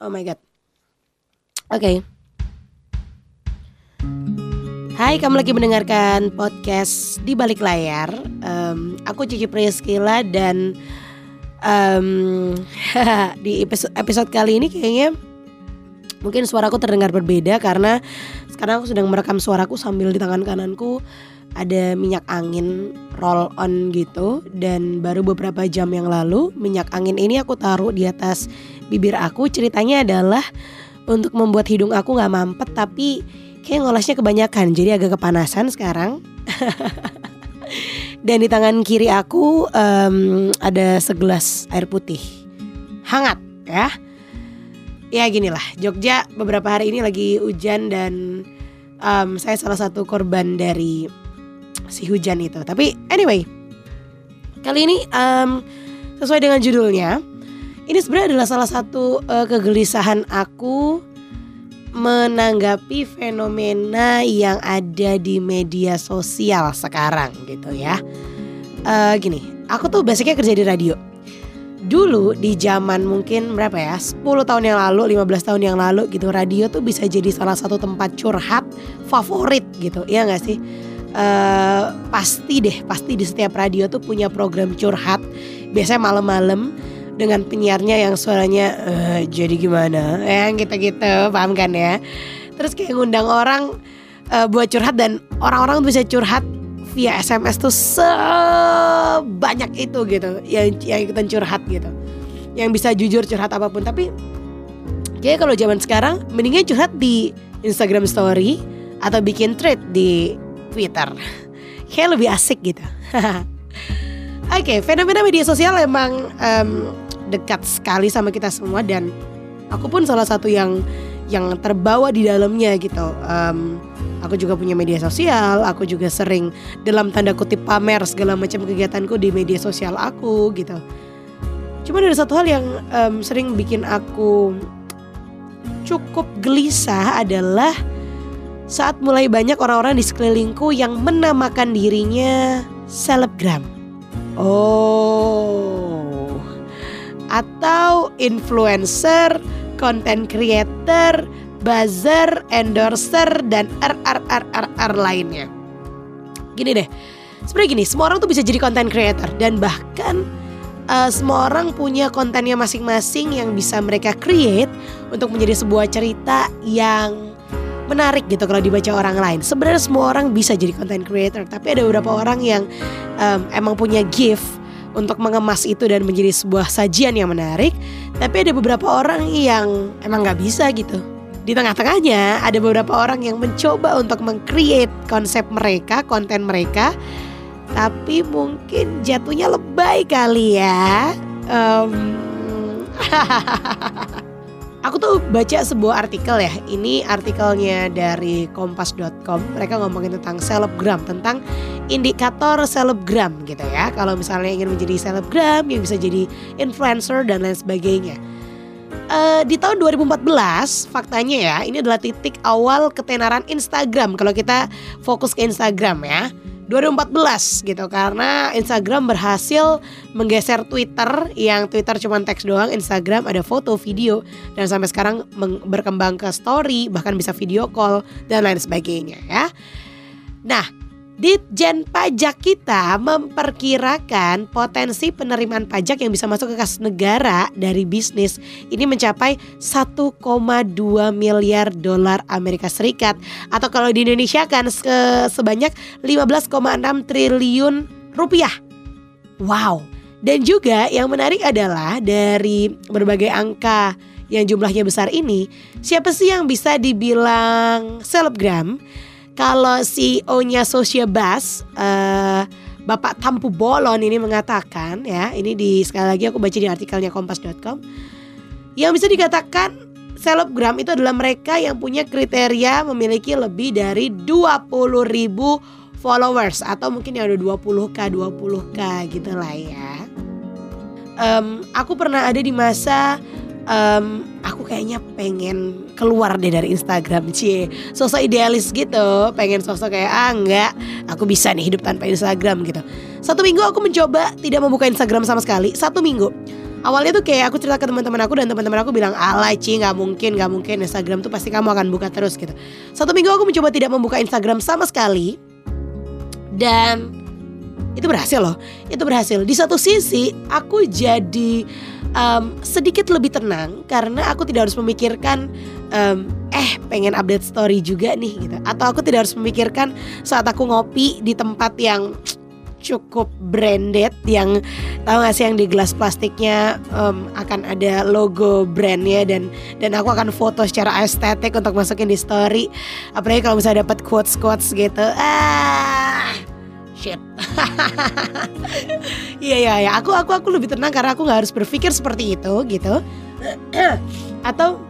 Oh my god. Oke. Okay. Hai, kamu lagi mendengarkan podcast di balik layar. Um, aku Cici Priskila dan um, di episode, episode kali ini kayaknya mungkin suaraku terdengar berbeda karena sekarang aku sedang merekam suaraku sambil di tangan kananku ada minyak angin roll on gitu dan baru beberapa jam yang lalu minyak angin ini aku taruh di atas bibir aku ceritanya adalah untuk membuat hidung aku nggak mampet tapi kayak ngolesnya kebanyakan jadi agak kepanasan sekarang. Dan di tangan kiri aku um, ada segelas air putih. Hangat ya. Ya gini lah Jogja beberapa hari ini lagi hujan dan um, saya salah satu korban dari si hujan itu. Tapi anyway. Kali ini um, sesuai dengan judulnya ini sebenarnya adalah salah satu uh, kegelisahan aku menanggapi fenomena yang ada di media sosial sekarang gitu ya. Uh, gini, aku tuh basicnya kerja di radio. Dulu di zaman mungkin berapa ya 10 tahun yang lalu 15 tahun yang lalu gitu Radio tuh bisa jadi salah satu tempat curhat favorit gitu ya gak sih uh, Pasti deh pasti di setiap radio tuh punya program curhat Biasanya malam-malam dengan penyiarnya yang suaranya uh, jadi gimana? Yang gitu-gitu. Paham kan ya? Terus kayak ngundang orang uh, buat curhat dan orang-orang bisa curhat via SMS tuh sebanyak itu gitu. Yang yang ikutan curhat gitu. Yang bisa jujur curhat apa pun. Tapi kayak kalau zaman sekarang mendingan curhat di Instagram Story atau bikin thread di Twitter. Kayak lebih asik gitu. Oke, okay, fenomena media sosial emang um, dekat sekali sama kita semua dan aku pun salah satu yang yang terbawa di dalamnya gitu. Um, aku juga punya media sosial, aku juga sering dalam tanda kutip pamer segala macam kegiatanku di media sosial aku gitu. Cuma ada satu hal yang um, sering bikin aku cukup gelisah adalah saat mulai banyak orang-orang di sekelilingku yang menamakan dirinya selebgram. Oh, influencer, content creator, buzzer, endorser dan RRRRR lainnya. Gini deh, sebenarnya gini, semua orang tuh bisa jadi content creator dan bahkan uh, semua orang punya kontennya masing-masing yang bisa mereka create untuk menjadi sebuah cerita yang menarik gitu kalau dibaca orang lain. Sebenarnya semua orang bisa jadi content creator, tapi ada beberapa orang yang um, emang punya gift untuk mengemas itu dan menjadi sebuah sajian yang menarik. Tapi ada beberapa orang yang emang nggak bisa gitu. Di tengah-tengahnya ada beberapa orang yang mencoba untuk mengcreate konsep mereka, konten mereka, tapi mungkin jatuhnya lebay kali ya. Um, Aku tuh baca sebuah artikel ya. Ini artikelnya dari kompas.com. Mereka ngomongin tentang selebgram, tentang indikator selebgram gitu ya. Kalau misalnya ingin menjadi selebgram, yang bisa jadi influencer dan lain sebagainya. Uh, di tahun 2014 faktanya ya ini adalah titik awal ketenaran Instagram kalau kita fokus ke Instagram ya 2014 gitu karena Instagram berhasil menggeser Twitter yang Twitter cuma teks doang, Instagram ada foto, video dan sampai sekarang berkembang ke story bahkan bisa video call dan lain sebagainya ya. Nah, Ditjen pajak kita memperkirakan potensi penerimaan pajak yang bisa masuk ke kas negara dari bisnis ini mencapai 1,2 miliar dolar Amerika Serikat atau kalau di Indonesia kan sebanyak 15,6 triliun rupiah. Wow. Dan juga yang menarik adalah dari berbagai angka yang jumlahnya besar ini, siapa sih yang bisa dibilang selebgram? Kalau CEO-nya Bus, uh, Bapak Tampu Bolon ini mengatakan ya, ini di sekali lagi aku baca di artikelnya kompas.com yang bisa dikatakan selebgram itu adalah mereka yang punya kriteria memiliki lebih dari 20 ribu followers atau mungkin yang ada 20k 20k gitu lah ya. Um, aku pernah ada di masa um, aku kayaknya pengen keluar deh dari Instagram cie. Sosok idealis gitu pengen sosok kayak ah enggak aku bisa nih hidup tanpa Instagram gitu. Satu minggu aku mencoba tidak membuka Instagram sama sekali satu minggu. Awalnya tuh kayak aku cerita ke teman-teman aku dan teman-teman aku bilang alay Ci nggak mungkin nggak mungkin Instagram tuh pasti kamu akan buka terus gitu. Satu minggu aku mencoba tidak membuka Instagram sama sekali dan itu berhasil loh. Itu berhasil. Di satu sisi aku jadi um, sedikit lebih tenang karena aku tidak harus memikirkan um, eh pengen update story juga nih gitu. Atau aku tidak harus memikirkan saat aku ngopi di tempat yang cukup branded yang tahu gak sih yang di gelas plastiknya um, akan ada logo brandnya dan dan aku akan foto secara estetik untuk masukin di story. Apalagi kalau misalnya dapat quotes quotes gitu. Ah shit. Iya iya ya, aku aku aku lebih tenang karena aku nggak harus berpikir seperti itu gitu. Atau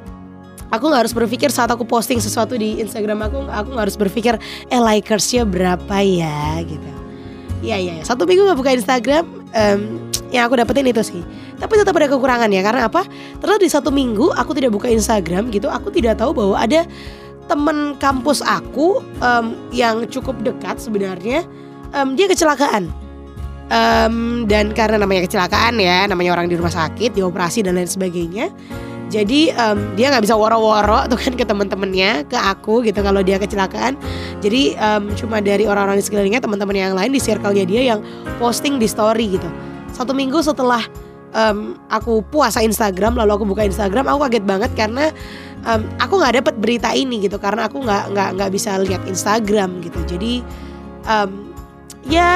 aku nggak harus berpikir saat aku posting sesuatu di Instagram aku, aku nggak harus berpikir eh likersnya berapa ya gitu. Iya iya, ya. satu minggu nggak buka Instagram, um, yang aku dapetin itu sih. Tapi tetap ada kekurangan ya, karena apa? Terus di satu minggu aku tidak buka Instagram gitu, aku tidak tahu bahwa ada temen kampus aku um, yang cukup dekat sebenarnya um, dia kecelakaan. Um, dan karena namanya kecelakaan ya namanya orang di rumah sakit dioperasi dan lain sebagainya. Jadi um, dia nggak bisa woro-woro tuh kan ke teman-temannya ke aku gitu kalau dia kecelakaan. Jadi um, cuma dari orang-orang di sekelilingnya teman-teman yang lain di circle-nya dia yang posting di story gitu. Satu minggu setelah um, aku puasa Instagram lalu aku buka Instagram aku kaget banget karena um, aku nggak dapet berita ini gitu. Karena aku nggak nggak nggak bisa lihat Instagram gitu. Jadi um, ya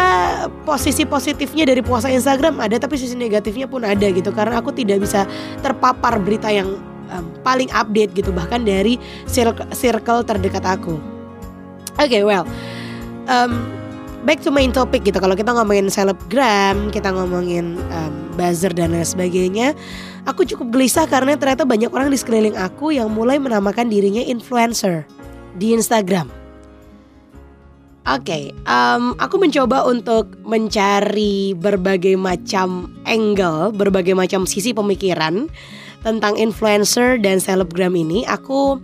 posisi positifnya dari puasa Instagram ada tapi sisi negatifnya pun ada gitu karena aku tidak bisa terpapar berita yang um, paling update gitu bahkan dari circle, terdekat aku. Oke, okay, well. Um, back to main topic gitu. Kalau kita ngomongin selebgram, kita ngomongin um, buzzer dan lain sebagainya, aku cukup gelisah karena ternyata banyak orang di sekeliling aku yang mulai menamakan dirinya influencer di Instagram. Oke, okay, um, aku mencoba untuk mencari berbagai macam angle, berbagai macam sisi pemikiran tentang influencer dan selebgram ini. Aku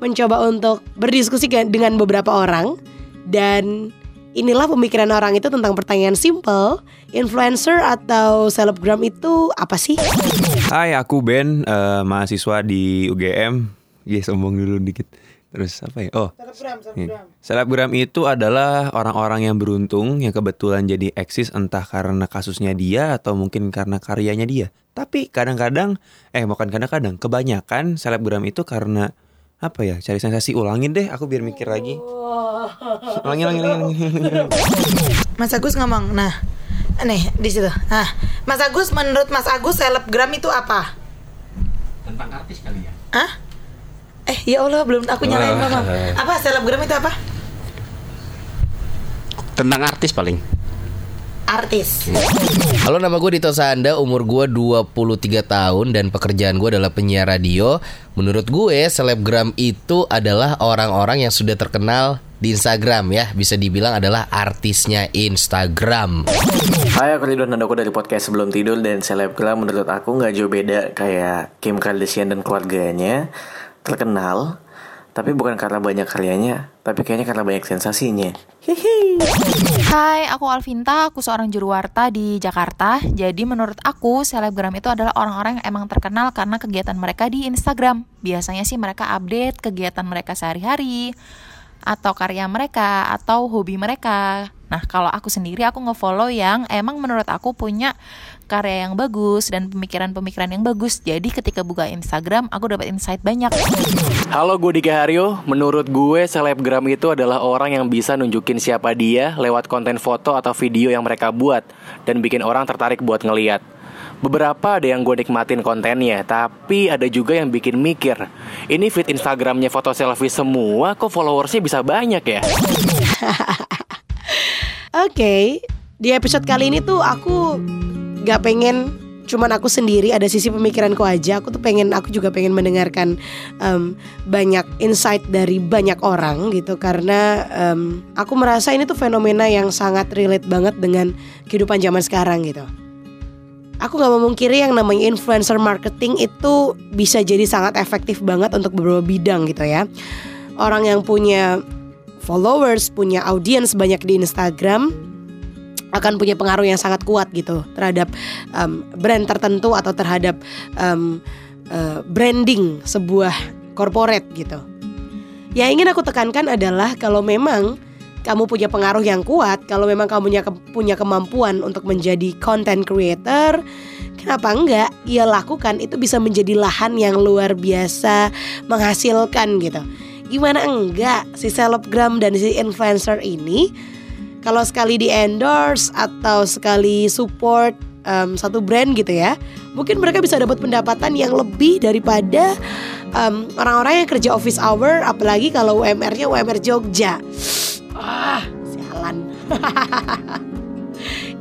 mencoba untuk berdiskusi dengan beberapa orang dan inilah pemikiran orang itu tentang pertanyaan simple, influencer atau selebgram itu apa sih? Hai, aku Ben, uh, mahasiswa di UGM. Iya, sombong dulu dikit. Terus apa ya? Oh, selebgram, selebgram. Selebgram itu adalah orang-orang yang beruntung yang kebetulan jadi eksis entah karena kasusnya dia atau mungkin karena karyanya dia. Tapi kadang-kadang, eh bukan kadang-kadang, kebanyakan selebgram itu karena apa ya? Cari sensasi. Ulangin deh, aku biar mikir lagi. Ulangin, ulangin, ulangin, ulangin. Mas Agus ngomong, nah, nih di situ. Nah, Mas Agus, menurut Mas Agus selebgram itu apa? Tentang artis kali ya? Hah? Eh ya Allah belum aku nyalain mama. Apa selebgram itu apa? Tentang artis paling artis. Halo nama gue Dito Sanda, umur gue 23 tahun dan pekerjaan gue adalah penyiar radio. Menurut gue selebgram itu adalah orang-orang yang sudah terkenal di Instagram ya, bisa dibilang adalah artisnya Instagram. Hai aku Ridwan Nandoko dari podcast Sebelum Tidur dan selebgram menurut aku nggak jauh beda kayak Kim Kardashian dan keluarganya terkenal tapi bukan karena banyak karyanya, tapi kayaknya karena banyak sensasinya. Hihi. Hai, aku Alvinta, aku seorang juru warta di Jakarta. Jadi menurut aku, selebgram itu adalah orang-orang yang emang terkenal karena kegiatan mereka di Instagram. Biasanya sih mereka update kegiatan mereka sehari-hari, atau karya mereka, atau hobi mereka. Nah, kalau aku sendiri aku ngefollow yang emang menurut aku punya karya yang bagus dan pemikiran-pemikiran yang bagus. Jadi ketika buka Instagram, aku dapat insight banyak. Halo, gue Dika Haryo. Menurut gue, selebgram itu adalah orang yang bisa nunjukin siapa dia lewat konten foto atau video yang mereka buat dan bikin orang tertarik buat ngeliat. Beberapa ada yang gue nikmatin kontennya, tapi ada juga yang bikin mikir. Ini feed Instagramnya foto selfie semua, kok followersnya bisa banyak ya? Oke, okay. di episode kali ini tuh aku gak pengen cuman aku sendiri ada sisi pemikiranku aja. Aku tuh pengen aku juga pengen mendengarkan um, banyak insight dari banyak orang gitu. Karena um, aku merasa ini tuh fenomena yang sangat relate banget dengan kehidupan zaman sekarang gitu. Aku gak memungkiri yang namanya influencer marketing itu bisa jadi sangat efektif banget untuk beberapa bidang gitu ya. Orang yang punya followers punya audiens banyak di Instagram akan punya pengaruh yang sangat kuat gitu terhadap um, brand tertentu atau terhadap um, uh, branding sebuah corporate gitu. Yang ingin aku tekankan adalah kalau memang kamu punya pengaruh yang kuat, kalau memang kamu punya, punya kemampuan untuk menjadi content creator, kenapa enggak? Ya lakukan, itu bisa menjadi lahan yang luar biasa menghasilkan gitu. Gimana enggak si selebgram dan si influencer ini kalau sekali di endorse atau sekali support um, satu brand gitu ya, mungkin mereka bisa dapat pendapatan yang lebih daripada orang orang-orang yang kerja office hour, apalagi kalau UMR-nya UMR Jogja. Ah, sialan.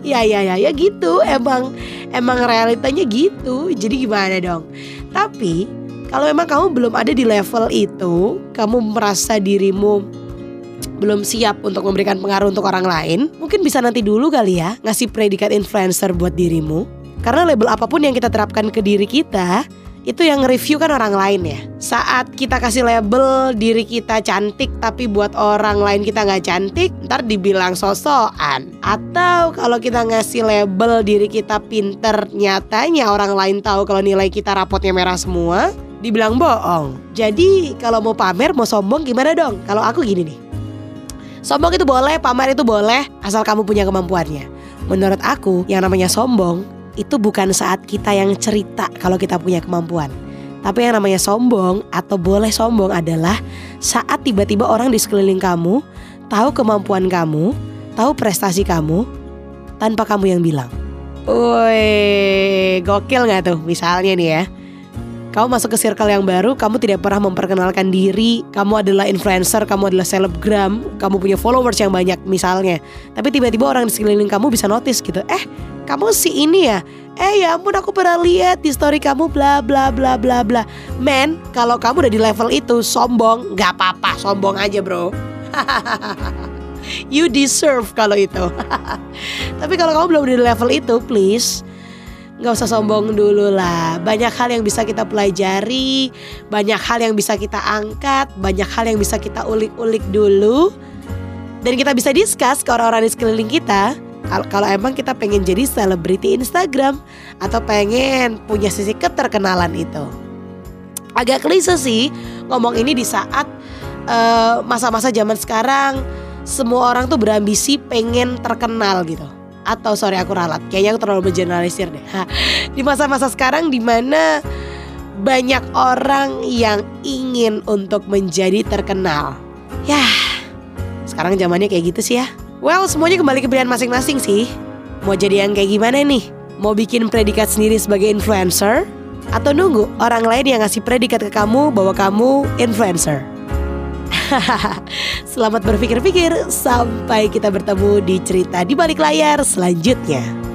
ya ya ya ya gitu, emang emang realitanya gitu. Jadi gimana dong? Tapi kalau memang kamu belum ada di level itu, kamu merasa dirimu belum siap untuk memberikan pengaruh untuk orang lain, mungkin bisa nanti dulu kali ya ngasih predikat influencer buat dirimu. Karena label apa pun yang kita terapkan ke diri kita, itu yang review kan orang lain ya. Saat kita kasih label diri kita cantik tapi buat orang lain kita nggak cantik, ntar dibilang sosokan. Atau kalau kita ngasih label diri kita pinter, nyatanya orang lain tahu kalau nilai kita rapotnya merah semua, dibilang bohong. Jadi kalau mau pamer, mau sombong gimana dong? Kalau aku gini nih, Sombong itu boleh, pamer itu boleh, asal kamu punya kemampuannya. Menurut aku, yang namanya sombong itu bukan saat kita yang cerita kalau kita punya kemampuan. Tapi yang namanya sombong atau boleh sombong adalah saat tiba-tiba orang di sekeliling kamu tahu kemampuan kamu, tahu prestasi kamu, tanpa kamu yang bilang. Woi, gokil gak tuh misalnya nih ya kamu masuk ke circle yang baru, kamu tidak pernah memperkenalkan diri, kamu adalah influencer, kamu adalah selebgram, kamu punya followers yang banyak misalnya. Tapi tiba-tiba orang di sekeliling kamu bisa notice gitu, eh kamu si ini ya, eh ya ampun aku pernah lihat di story kamu bla bla bla bla bla. Men, kalau kamu udah di level itu sombong, nggak apa-apa, sombong aja bro. you deserve kalau itu. Tapi kalau kamu belum di level itu, please nggak usah sombong dulu lah. Banyak hal yang bisa kita pelajari, banyak hal yang bisa kita angkat, banyak hal yang bisa kita ulik-ulik dulu. Dan kita bisa discuss ke orang-orang di sekeliling kita kalau emang kita pengen jadi selebriti Instagram atau pengen punya sisi keterkenalan itu. Agak klise sih ngomong ini di saat eh, masa-masa uh, zaman sekarang semua orang tuh berambisi pengen terkenal gitu atau sorry aku ralat. Kayaknya aku terlalu bergeneralisir deh. Di masa-masa sekarang di mana banyak orang yang ingin untuk menjadi terkenal. Ya sekarang zamannya kayak gitu sih ya. Well semuanya kembali ke pilihan masing-masing sih. Mau jadi yang kayak gimana nih? Mau bikin predikat sendiri sebagai influencer? Atau nunggu orang lain yang ngasih predikat ke kamu bahwa kamu influencer Selamat berpikir-pikir sampai kita bertemu di cerita di balik layar selanjutnya.